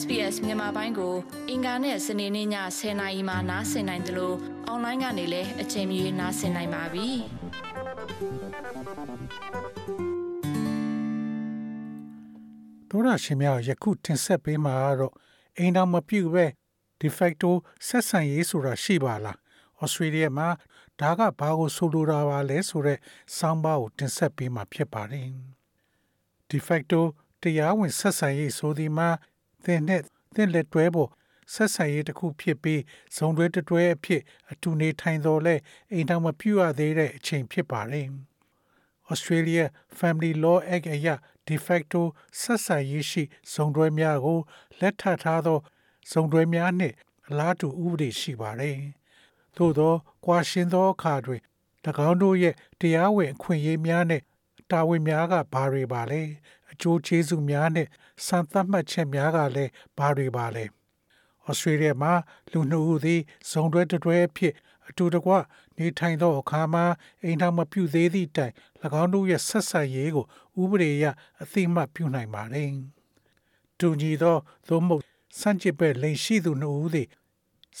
SBS မြန်မာပိုင်းကို အင်ကာနဲ့စနေနေ့ည10:00နာရီမှနားဆင်နိုင်တယ်လို့အွန်လိုင်းကနေလည်းအချိန်မီနားဆင်နိုင်ပါပြီ။သောရရှင်များယခုတင်ဆက်ပေးမှာတော့အိမ်တော်မပြုတ်ပဲ de facto ဆက်ဆံရေးဆိုတာရှိပါလား။ Australia မှာဒါကဘာကိုဆိုလိုတာပါလဲဆိုတော့စောင်းပါကိုတင်ဆက်ပေးမှာဖြစ်ပါတယ်။ de facto တရားဝင်ဆက်ဆံရေးဆိုဒီမှာ သင်နဲ့သင်လက်တွဲဖို့ဆက်ဆံရေးတစ်ခုဖြစ်ပြီးဇုံတွဲတွဲအဖြစ်အတူနေထိုင်တော်လဲအိမ်တော်မပြုတ်ရသေးတဲ့အချိန်ဖြစ်ပါတယ်။ Australia Family Law Act အရ de facto ဆက်ဆံရေးရှိဇုံတွဲများကိုလက်ထပ်ထားသောဇုံတွဲများနှင့်အလားတူဥပဒေရှိပါတယ်။သို့သောကွာရှင်းသောအခါတွင်၎င်းတို့ရဲ့တရားဝင်အခွင့်အရေးများနှင့်တာဝန်များကဘာတွေပါလဲ အကျိုးကျေးဇူးများနဲ့စံသတ်မှတ်ချက်များကလည်းဘာတွေပါလဲဩစတြေးလျမှာလူနှစ်ဦးသည်ဇုံတွဲတွဲအဖြစ်အတူတကွနေထိုင်သောအခါမှာအိမ်ထောင်မပြုသေးသည့်တိုင်၎င်းတို့ရဲ့ဆက်ဆံရေးကိုဥပဒေအရအသိမှတ်ပြုနိုင်ပါတယ်တူညီသောသို့မဟုတ်စန့်ကျစ်ပဲလိန်ရှိသူနှစ်ဦးသည်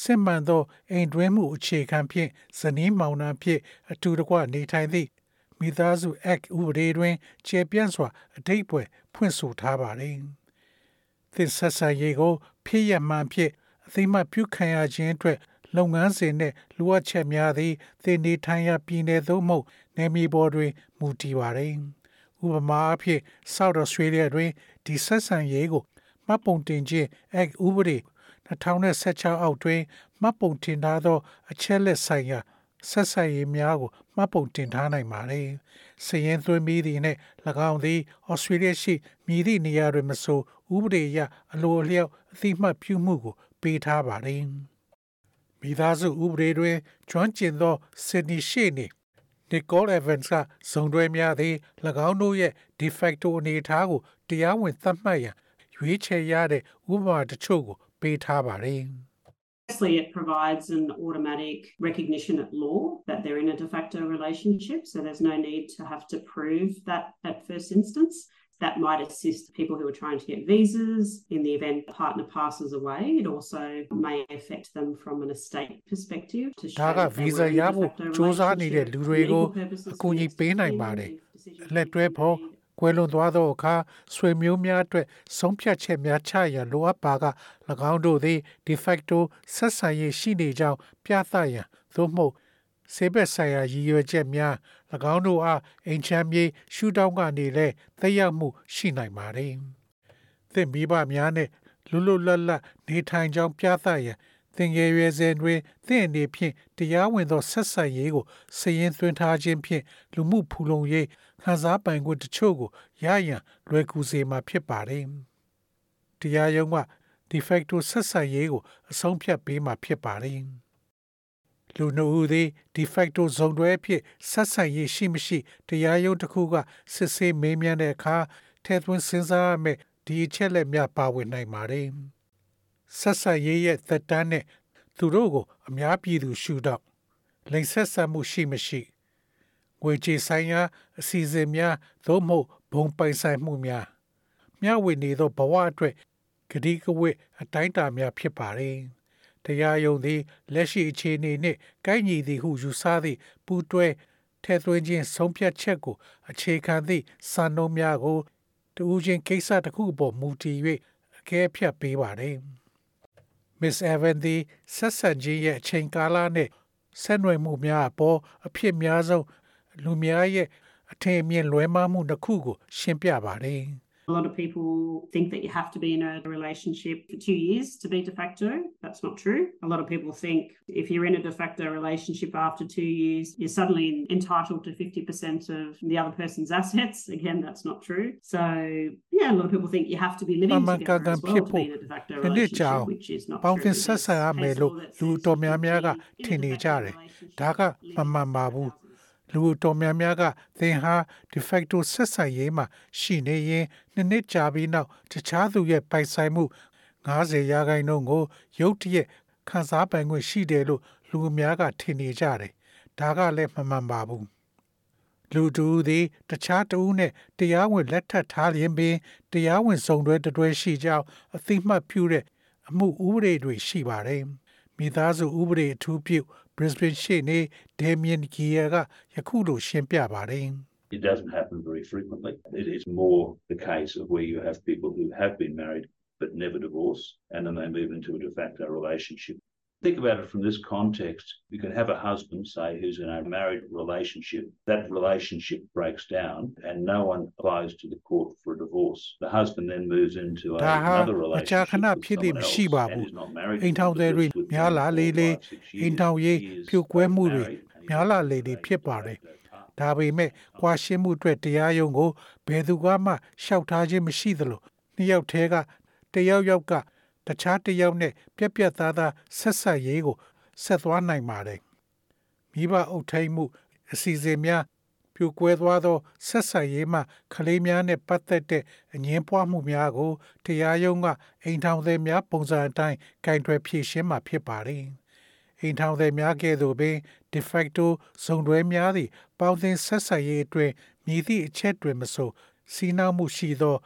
စစ်မှန်သောအိမ်တွင်းမှုအခြေခံဖြင့်ဇနီးမောင်နှံဖြင့်အတူတကွနေထိုင်သည့် မိသားစု Act ဥပဒေတွင်ကျေပြန့်စွာအထိပ်ပွဲဖွင့်ဆိုထားပါတယ်။သစ်ဆက်ဆံရေးကိုဖြစ်ရမှန်ဖြစ်အသိမှတ်ပြုခံရခြင်းအတွက်လုပ်ငန်းစဉ်နဲ့လိုအပ်ချက်များသည်သင်နေထိုင်ရာပြည်နယ်သို့မဟုတ်နယ်မြေပေါ်တွင်မူတည်ပါတယ်။ဥပမာအဖြစ် South Australia တွင်ဒီဆက်ဆံရေးကိုမှတ်ပုံတင်ခြင်း Act ဥပဒေ2016အောက်တွင်မှတ်ပုံတင်ထားသော အချက်လက်ဆိုင်ရာ ဆက်ဆက်ရေးများကိုမှတ်ပုံတင်ထားနိုင်ပါတယ်။စည်ရင်သွင်းပြီးသည်နှင့်၎င်းသည်ဩစတြေးလျရှိမြည်သည့်နေရာတွင်မဆိုဥပဒေအရအလိုအလျောက်အသိမှတ်ပြုမှုကိုပေးထားပါတယ်။မိသားစုဥပဒေတွင်ကျွမ်းကျင်သောဆစ်နီရှိနေ Nicole Evans ကဇုံတွဲများသည်၎င်းတို့ရဲ့ de facto အနေအထားကိုတရားဝင်သတ်မှတ်ရန်ရွေးချယ်ရတဲ့ဥပမာတချို့ကိုပေးထားပါတယ်။ Firstly, it provides an automatic recognition at law that they're in a de facto relationship, so there's no need to have to prove that at first instance. That might assist people who are trying to get visas in the event the partner passes away. It also may affect them from an estate perspective to show ဒါက visa ရဖို့စူးစမ်းနေတဲ့လူတွေကိုအကူအညီပေးနိုင်ပါတယ်။လက်တွဲဖို့ ကွယ်လွန်သွားသောအခါဆွေမျိုးများအတွက်ဆုံးဖြတ်ချက်များချရန်လိုအပ်ပါက၎င်းတို့သည် de facto ဆက်ဆံရေးရှိနေကြောင်းပြသရန်သို့မဟုတ်ဆေးဘက်ဆိုင်ရာရည်ရွယ်ချက်များ၎င်းတို့အားအိမ်ချမ်းမြေရှုထောင့်ကနေလည်းသက်ရောက်မှုရှိနိုင်ပါတယ်။သင်မိဘများနဲ့လွတ်လွတ်လပ်လပ်နေထိုင်ကြောင်းပြသရန်သင်ငယ်ရွယ်စဉ်တွင်သင်အနေဖြင့်တရားဝင်သောဆက်ဆံရေးကိုစည်ရင်သွင်းထားခြင်းဖြင့်လူမှုဖူလုံရေး ခံစားပိုင်ခွင့်တချို့ကိုရရန်လွယ်ကူစေမှာဖြစ်ပါတယ်။တရားရုံးက de facto ဆက်ဆံရေးကိုအဆုံးဖြတ်ပေးမှာဖြစ်ပါတယ်။လူနှုတ်ဦးသည် de facto ဇုံတွဲဖြစ်ဆက်ဆံရေးရှိမရှိတရားရုံးတစ်ခုကစစ်ဆေးမေးမြန်းတဲ့အခါထဲသွင်းစဉ်းစားရမယ့်ဒီအချက်လက်များပါဝင်နိုင်ပါတယ်။ဆက်ဆံရေးရဲ့သက်တမ်းနဲ့သူတို့ကိုအများပြည်သူရှုတော့လိန်ဆက်ဆံမှုရှိမရှိ ငွေကြေးဆိုင်ရာအစီအစဉ်များသို့မဟုတ်ဘုံပိုင်ဆိုင်မှုများမျှဝေနေသောဘဝအတွက်ဂတိကဝတ်အတိုင်းအတာများဖြစ်ပါတယ်။တရားယုံသည်လက်ရှိအခြေအနေနှင့်ကိုက်ညီသည်ဟုယူဆသည့်ပူးတွဲထဲသွင်းခြင်းဆုံးဖြတ်ချက်ကိုအခြေခံသည့်စာနှုန်းများကိုတူးချင်းကိစ္စတစ်ခုအပေါ်မူတည်၍အကဲဖြတ်ပေးပါတယ်။ Miss Evan သည်ဆက်ဆံခြင်းရဲ့အချိန်ကာလနှင့်ဆက်နွယ်မှုများအပေါ်အဖြစ်များဆုံး လူများရဲ့အထင်အမြင်လွဲမှားမှုတစ်ခုကိုရှင်းပြပါတယ်။ A lot of people think that you have to be in a relationship for two years to be de facto. That's not true. A lot of people think if you're in a de facto relationship after two years, you're suddenly entitled to 50% of the other person's assets. Again, that's not true. So, yeah, a lot of people think you have to be living together as well to be in a de facto relationship, which is not true. ဆက်ဆံရမယ်လို့လူတော်များများကထင်နေကြတယ်။ဒါကမမှန်ပါဘူး။ လူတော်များများကသင်ဟာ de facto ဆက်ဆံရေးမှာရှိနေရင်နှစ်နှစ်ကြာပြီးနောက်တခြားသူရဲ့ပိုင်ဆိုင်မှု90ရာခိုင်နှုန်းကိုရုတ်တရက်ခံစားပိုင်ခွင့်ရှိတယ်လို့လူအများကထင်နေကြတယ်။ဒါကလည်းမမှန်ပါဘူး။လူတူသည်တခြားတဦးနှင့်တရားဝင်လက်ထပ်ထားလျင်ပင်တရားဝင်စုံတွဲတတွဲရှိကြောင်းအသိမှတ်ပြုတဲ့အမှုဥပဒေတွေရှိပါတယ်။မိသားစုဥပဒေအထူးပြု Brisbane ရှိနေ Damien Gear ကယခုလိုရှင်းပြပါတယ်။ It doesn't happen very frequently. It is more the case of where you have people who have been married but never divorce and then they move into a de facto relationship. Think about it from this context. You can have a husband, say, who's in a married relationship. That relationship breaks down and no one applies to the court for a divorce. The husband then moves into a, ဒါဟာ another မကြာ relationship ခဏ with ဖြစ်လိမ့် someone မရှိ else ပါ and ဘူး is not married အိမ် to ထောင် them, တွေ but lives with များ them လာ for လေလေ five, six အိမ် years, ထောင်ရေး years ပြုတ်ကွဲမှုတွေ married, and များလာလေလေ they ဖြစ် de ပါတယ် facto partner. ဒါပေမဲ့ကွာရှင်းမှုအတွက်တရားရုံးကိုဘယ်သူကမှရှောက်ထားခြင်းမရှိသလိုနှစ်ယောက်တည်းကတယောက်ယောက်က တခြားတစ်ယောက်နဲ့ပြက်ပြက်သားသားဆက်ဆက်ရေးကိုဆက်သွားနိုင်ပါတယ်မိဘအုပ်ထိန်မှုအစီအစဉ်များပြိုကွဲသွားသောဆက်ဆက်ရေးမှကလေးများနဲ့ပတ်သက်တဲ့အငင်းပွားမှုများကိုတရားရုံးကအိမ်ထောင်သည်များပုံစံအတိုင်းကင်တွယ်ဖြေရှင်းမှာဖြစ်ပါတယ်အိမ်ထောင်သည်များကဲ့သို့ပင် de facto ဇုံတွဲများသည့်ပေါင်းသင်းဆက်ဆက်ရေးအတွင်းမြည်သည့်အချက်တွင်မဆိုစီးနှောက်မှုရှိသော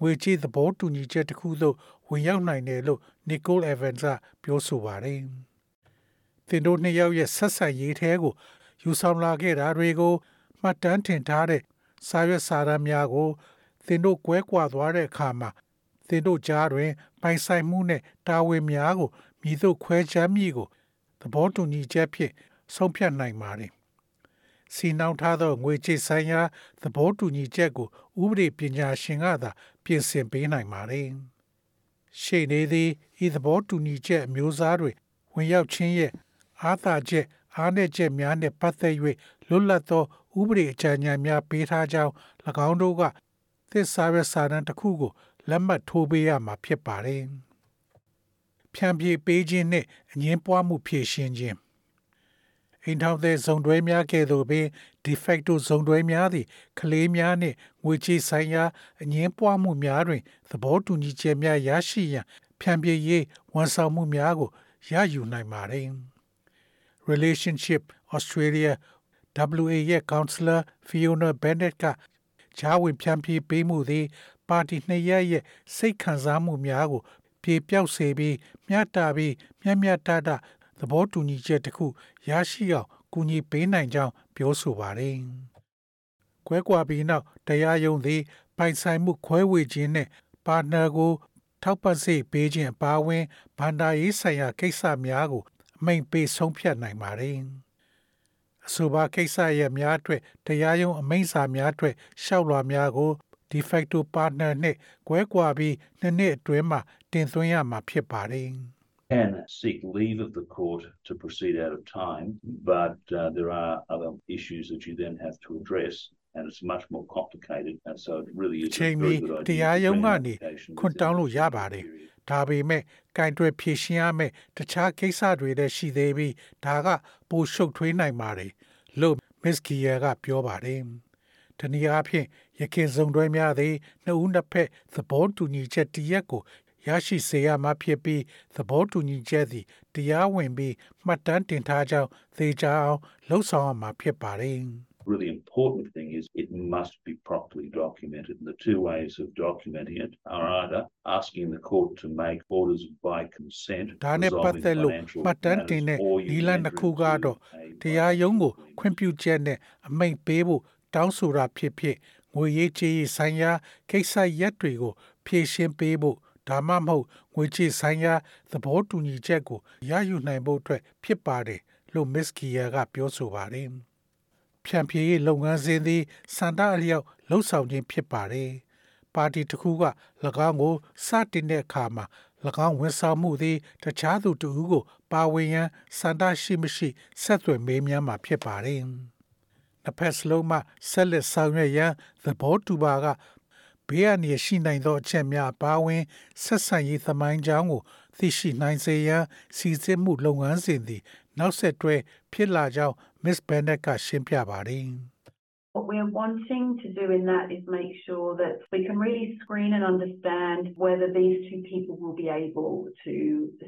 ငွေကြေးသဘောတူညီချက်တစ်ခုသို့ ဝင်ရောက်နိုင်တယ်လို့ Nicole Evans ကပြောဆိုပါတယ်။သင်တို့နှစ်ယောက်ရဲ့ဆက်ဆက်ရေးထဲကိုယူဆောင်လာခဲ့တာတွေကိုမှတ်တမ်းတင်ထားတဲ့စာရွက်စာတမ်းများကိုသင်တို့ကွဲကွာသွားတဲ့အခါမှာသင်တို့ကြားတွင်ပိုင်ဆိုင်မှုနဲ့တာဝန်များကိုမြည်သို့ခွဲခြားမိကိုသဘောတူညီချက်ဖြင့်ဆုံးဖြတ်နိုင်ပါတယ်။စီနောင်ထားသောငွေကြေးဆိုင်ရာသဘောတူညီချက်ကိုဥပဒေပညာရှင်ကသာပြင်ဆင်ပေးနိုင်ပါတယ်။ ရှေ့နေသည်ဤသဘောတူညီချက်အမျိုးအစားတွေဝင်ရောက်ခြင်းရဲ့အားသာချက်အားနည်းချက်များနှင့်ပတ်သက်၍လွတ်လပ်သောဥပဒေအကြံဉာဏ်များပေးထားကြောင်း၎င်းတို့ကသစ္စာရစာတမ်းတစ်ခုကိုလက်မှတ်ထိုးပေးရမှာဖြစ်ပါတယ်။ဖြန့်ပြေးပေးခြင်းနှင့်အငင်းပွားမှုဖြည့်ရှင်းခြင်း အိမ်ထောင်တဲ့ဇုံတွဲများကဲ့သို့ပင် de facto ဇုံတွဲများသည်ကလေးများနှင့်ငွေကြေးဆိုင်ရာအငင်းပွားမှုများတွင်သဘောတူညီချက်များရရှိရန်ဖြန့်ပြေးရေးဝန်ဆောင်မှုများကိုရယူနိုင်ပါတယ်။ Relationship Australia WA ရဲ့ counselor Fiona Bennett ကဂျာဝင်ဖြန့်ပြေးပေးမှုသည် ပါတီနှစ်ရပ်ရဲ့စိတ်ခံစားမှုများကိုပြေပြောက်စေပြီးမျှတပြီးမျှမျှတတ သဘောတူညီချက်တစ်ခုရရှိအောင်ကူညီပေးနိုင်ကြောင်းပြောဆိုပါတယ်။ကွဲကွာပြီးနောက်တရားရုံးသည်ပိုင်ဆိုင်မှုခွဲဝေခြင်းနဲ့ပါတနာကို ထောက်ပံ့စေပေးခြင်းအပါအဝင်ဗန္ဒာရေးဆိုင်ရာကိစ္စများကိုအမိန့်ပေးဆုံးဖြတ်နိုင်ပါတယ်။အဆိုပါကိစ္စရဲ့များအတွက်တရားရုံးအမိန့်စာများအတွက်ရှောက်လွှာများကို de facto partner နဲ့ကွဲကွာပြီးနှစ်နှစ်အတွင်းမှာတင်သွင်းရမှာဖြစ်ပါတယ်။ can seek leave of the court to proceed out of time, but uh, there are other issues that you then have to address. And it's much more complicated, and so it really is အချိန် a မီ very good idea. တရား to ရုံး bring က an နေ application ခွင့် within တောင်း the လို့ရ two-year ပါတယ် period. ။ဒါပေမဲ့ကင်တွယ်ဖြည့်ရှင်းရမယ့်တခြားကိစ္စတွေလည်းရှိသေးပြီးဒါကပိုရှုပ်ထွေးနိုင်ပါတယ်လို့ Miss Gia ကပြောပါတယ်။တနည်းအားဖြင့်ရခင်စုံတွဲများသည်နှစ်ဦးနှစ်ဖက်သဘောတူညီချက်တရက်ကို ရရှိစေရမှာဖြစ်ပြီးသဘောတူညီချက်သည်တရားဝင်ပြီးမှတ်တမ်းတင်ထားကြောင်းသေချာအောင်လှုပ်ဆောင်ရမှာဖြစ်ပါတယ်။ really important thing is it must be properly documented. And the two ways of documenting it are either asking the court to make orders by consent, ဒါနဲ့ပတ် resolving သက်လို့ financial မှတ်တမ်းတင်တဲ့ matters, or ဒီ you လ enter နှစ်ခု into ကတော့ a တရားရုံးကို bilateral ခွင့်ပြုချက်နဲ့အမိန့်ပေးဖို့တောင်းဆိုတာဖြစ်ဖြစ်ငွေရေးကြေးရေးဆိုင်ရာကိစ္စရပ်တွေကိုဖြေရှင်းပေးဖို့ ဒါမှမဟုတ်ငွေကြေးဆိုင်ရာသဘောတူညီချက်ကိုရယူနိုင်ဖို့အတွက်ဖြစ်ပါတယ်လို့ Miss Kia ကပြောဆိုပါတယ်။ဖြန့်ဖြေရေးလုပ်ငန်းစဉ်သည်စန္ဒအလျောက်လှုပ်ဆောင်ခြင်းဖြစ်ပါတယ်။ပါတီတစ်ခုက၎င်းကိုစတင်တဲ့အခါမှာ၎င်းဝန်ဆောင်မှုသည်တခြားသူတစ်ဦးကို ပါဝင်ရန်စန္ဒရှိမရှိဆက်သွယ်မေးမြန်းမှာဖြစ်ပါတယ်။နှစ်ဖက်စလုံးမှဆက်လက်ဆောင်ရွက်ရန်သဘောတူပါက ဘေးအန္တရာယ်ရှိနိုင်သောအချက်များပါဝင်ဆက်ဆံရေးသမိုင်းကြောင်းကိုသိရှိနိုင်စေရန်စီစစ်မှုလုပ်ငန်းစဉ်သည် နောက်ဆက်တွဲဖြစ်လာကြောင်း Miss Bennett ကရှင်းပြပါတယ်။ What we're wanting to do in that is make sure that we can really screen and understand whether these two people will be able to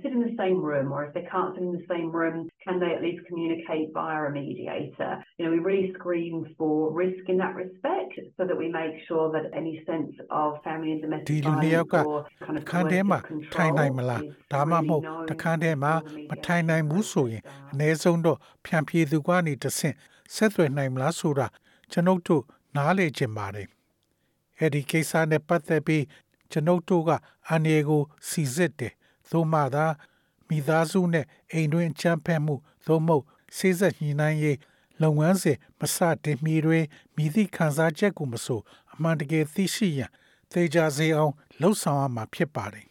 sit in the same room, or if they can't sit in the same room, can they at least communicate via a mediator? You know, we really screen for risk in that respect so that we make sure that any sense of family and domestic violence or kind of ခန်းထဲမှာထိုင်နိုင်မလားဒါမှမဟုတ်တခန်းထဲမှာမထိုင်နိုင်ဘူးဆိုရင်အ ਨੇ ဆုံးတော့ဖြန့်ဖြေသူကနေတဆင့်ဆက်သွယ်နိုင်မလားဆိုတာ ကျွန်ုပ်တို့နားလေချင်ပါတယ်။အဲ့ဒီကိစ္စနဲ့ပတ်သက်ပြီးကျွန်ုပ်တို့ကအန်ရီကိုစီစစ်တယ်။သို့မှသာမိသားစုနဲ့အိမ်တွင်းချမ်းဖက်မှုသို့မဟုတ်ဆေးဆက်ညှိနှိုင်းရေးလုပ်ငန်းစဉ်မစတင်မီတွင်မိသည့်ခံစားချက်ကိုမဆိုအမှန်တကယ်သိရှိရန်သေချာစေအောင်လှုပ်ဆောင်ရမှာဖြစ်ပါတယ်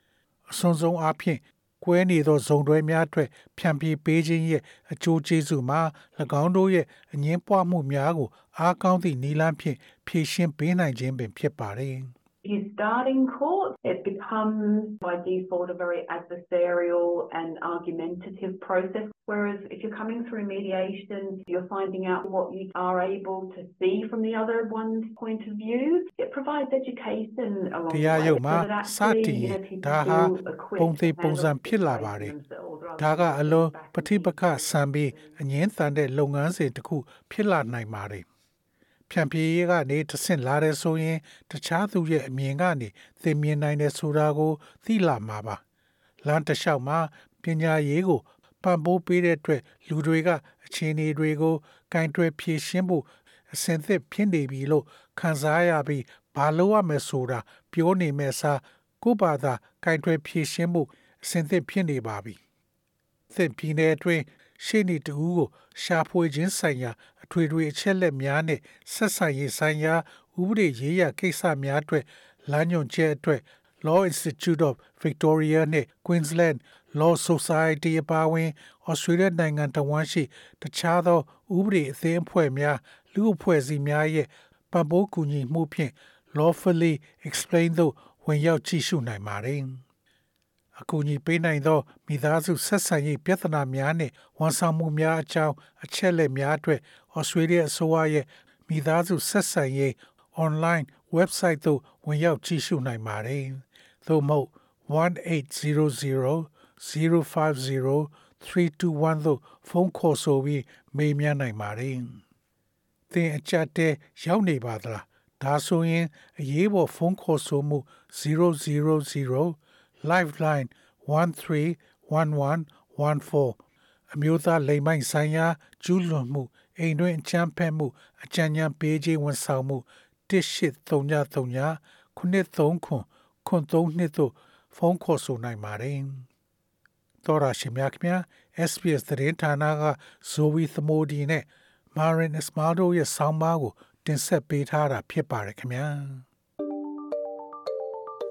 ။အစွန်ဆုံးအားဖြင့် ကွဲနေသောဇုံတွဲများအတွက်ဖြန့်ဖြေပေးခြင်းရဲ့အကျိုးကျေးဇူးမှာ၎င်းတို့ရဲ့အငင်းပွားမှုများကိုအားကောင်းသည့်နည်းလမ်းဖြင့်ဖြေရှင်းပေးနိုင်ခြင်းပင်ဖြစ်ပါတယ်။ you start in court, it becomes by default a very adversarial and argumentative process. Whereas if you're coming through mediation, you're finding out what you are able to see from the other one's point of view. It provides education along the way. တရားရုံးမှာစတင်ရင်ဒါဟာပုံသေးပုံစံဖြစ်လာပါတယ်။ဒါကအလွန်ပဋိပက္ခဆံပြီးအငင်းတန်တဲ့လုပ်ငန်းစဉ်တစ်ခုဖြစ်လာနိုင်ပါတယ်။ ဖြန့်ဖြေရေးကနေတဆင့်လာတဲ့ဆိုရင် တခြားသူရဲ့အမြင်ကနေသိမြင်နိုင်တဲ့ဆိုတာကို သိလာမှာပါလမ်းတစ်လျှောက်မှာပညာရေးကိုပံ့ပိုးပေးတဲ့အတွက်လူတွေကအခြေအနေတွေကိုကင်တွယ်ဖြေရှင်းဖို့အစဉ်သစ်ဖြစ်နေပြီလို့ခံစားရပြီးဘာလို့ရမယ်ဆိုတာပြောနေမဲ့စားကိုယ့်ဘာသာကင်တွယ်ဖြေရှင်းဖို့အစဉ်သစ်ဖြစ်နေပါပြီသင်ပြည်နယ်အတွင်း ရှေ့နေတူကိုရှာဖွေခြင်းဆိုင်ရာအထွေထွေအချက်လက်များနဲ့ဆက်ဆံရေးဆိုင်ရာဥပဒေရေးရာကိစ္စများအတွက်လမ်းညွှန်ချက်အတွက် Law Institute of Victoria နဲ့ Queensland Law Society အပါအဝင် Australia နိုင်ငံတဝန်းရှိ တခြားသောဥပဒေအသင်းအဖွဲ့များလူအဖွဲ့အစည်းများရဲ့ပံ့ပိုးကူညီမှုဖြင့် lawfully explain သို့ဝင်ရောက်ကြည့်ရှုနိုင်ပါတယ်။ အကူအညီပေးနိုင်သောမိသားစုဆက်ဆံရေးပြဿနာများနှင့်ဝန်ဆောင်မှုများအကြောင်းအချက်အလက်များအတွက်ဩစတြေးလျအစိုးရရဲ့မိသားစုဆက်ဆံရေး online website သို့ဝင်ရောက်ကြည့်ရှုနိုင်ပါတယ်။သို့မဟုတ်1800 050 321သို့ဖုန်းခေါ်ဆိုပြီးမေးမြန်းနိုင်ပါတယ်။သင်အကြတဲ့ရောက်နေပါသလား။ဒါဆိုရင်အရေးပေါ်ဖုန်းခေါ်ဆိုမှု000 Lifeline 131114အမျိုးသားလိမ်မိုင်းဆိုင်ရာကျူးလွန်မှုအိမ်တွင်းအချမ်းဖက်မှုအကြံဉာဏ်ပေးခြင်းဝန်ဆောင်မှု1833 939ခွန်3နှစ်သို့ဖုန်းခေါ်ဆိုနိုင်ပါတယ်။တော်ရရှိမြခင် SPS သတင်းဌာနကဇိုဝီသမိုဒီနဲ့ Marin Esmaldo ရဲ့ဆောင်းပါးကိုတင်ဆက်ပေးထားတာဖြစ်ပါတယ်ခင်ဗျာ။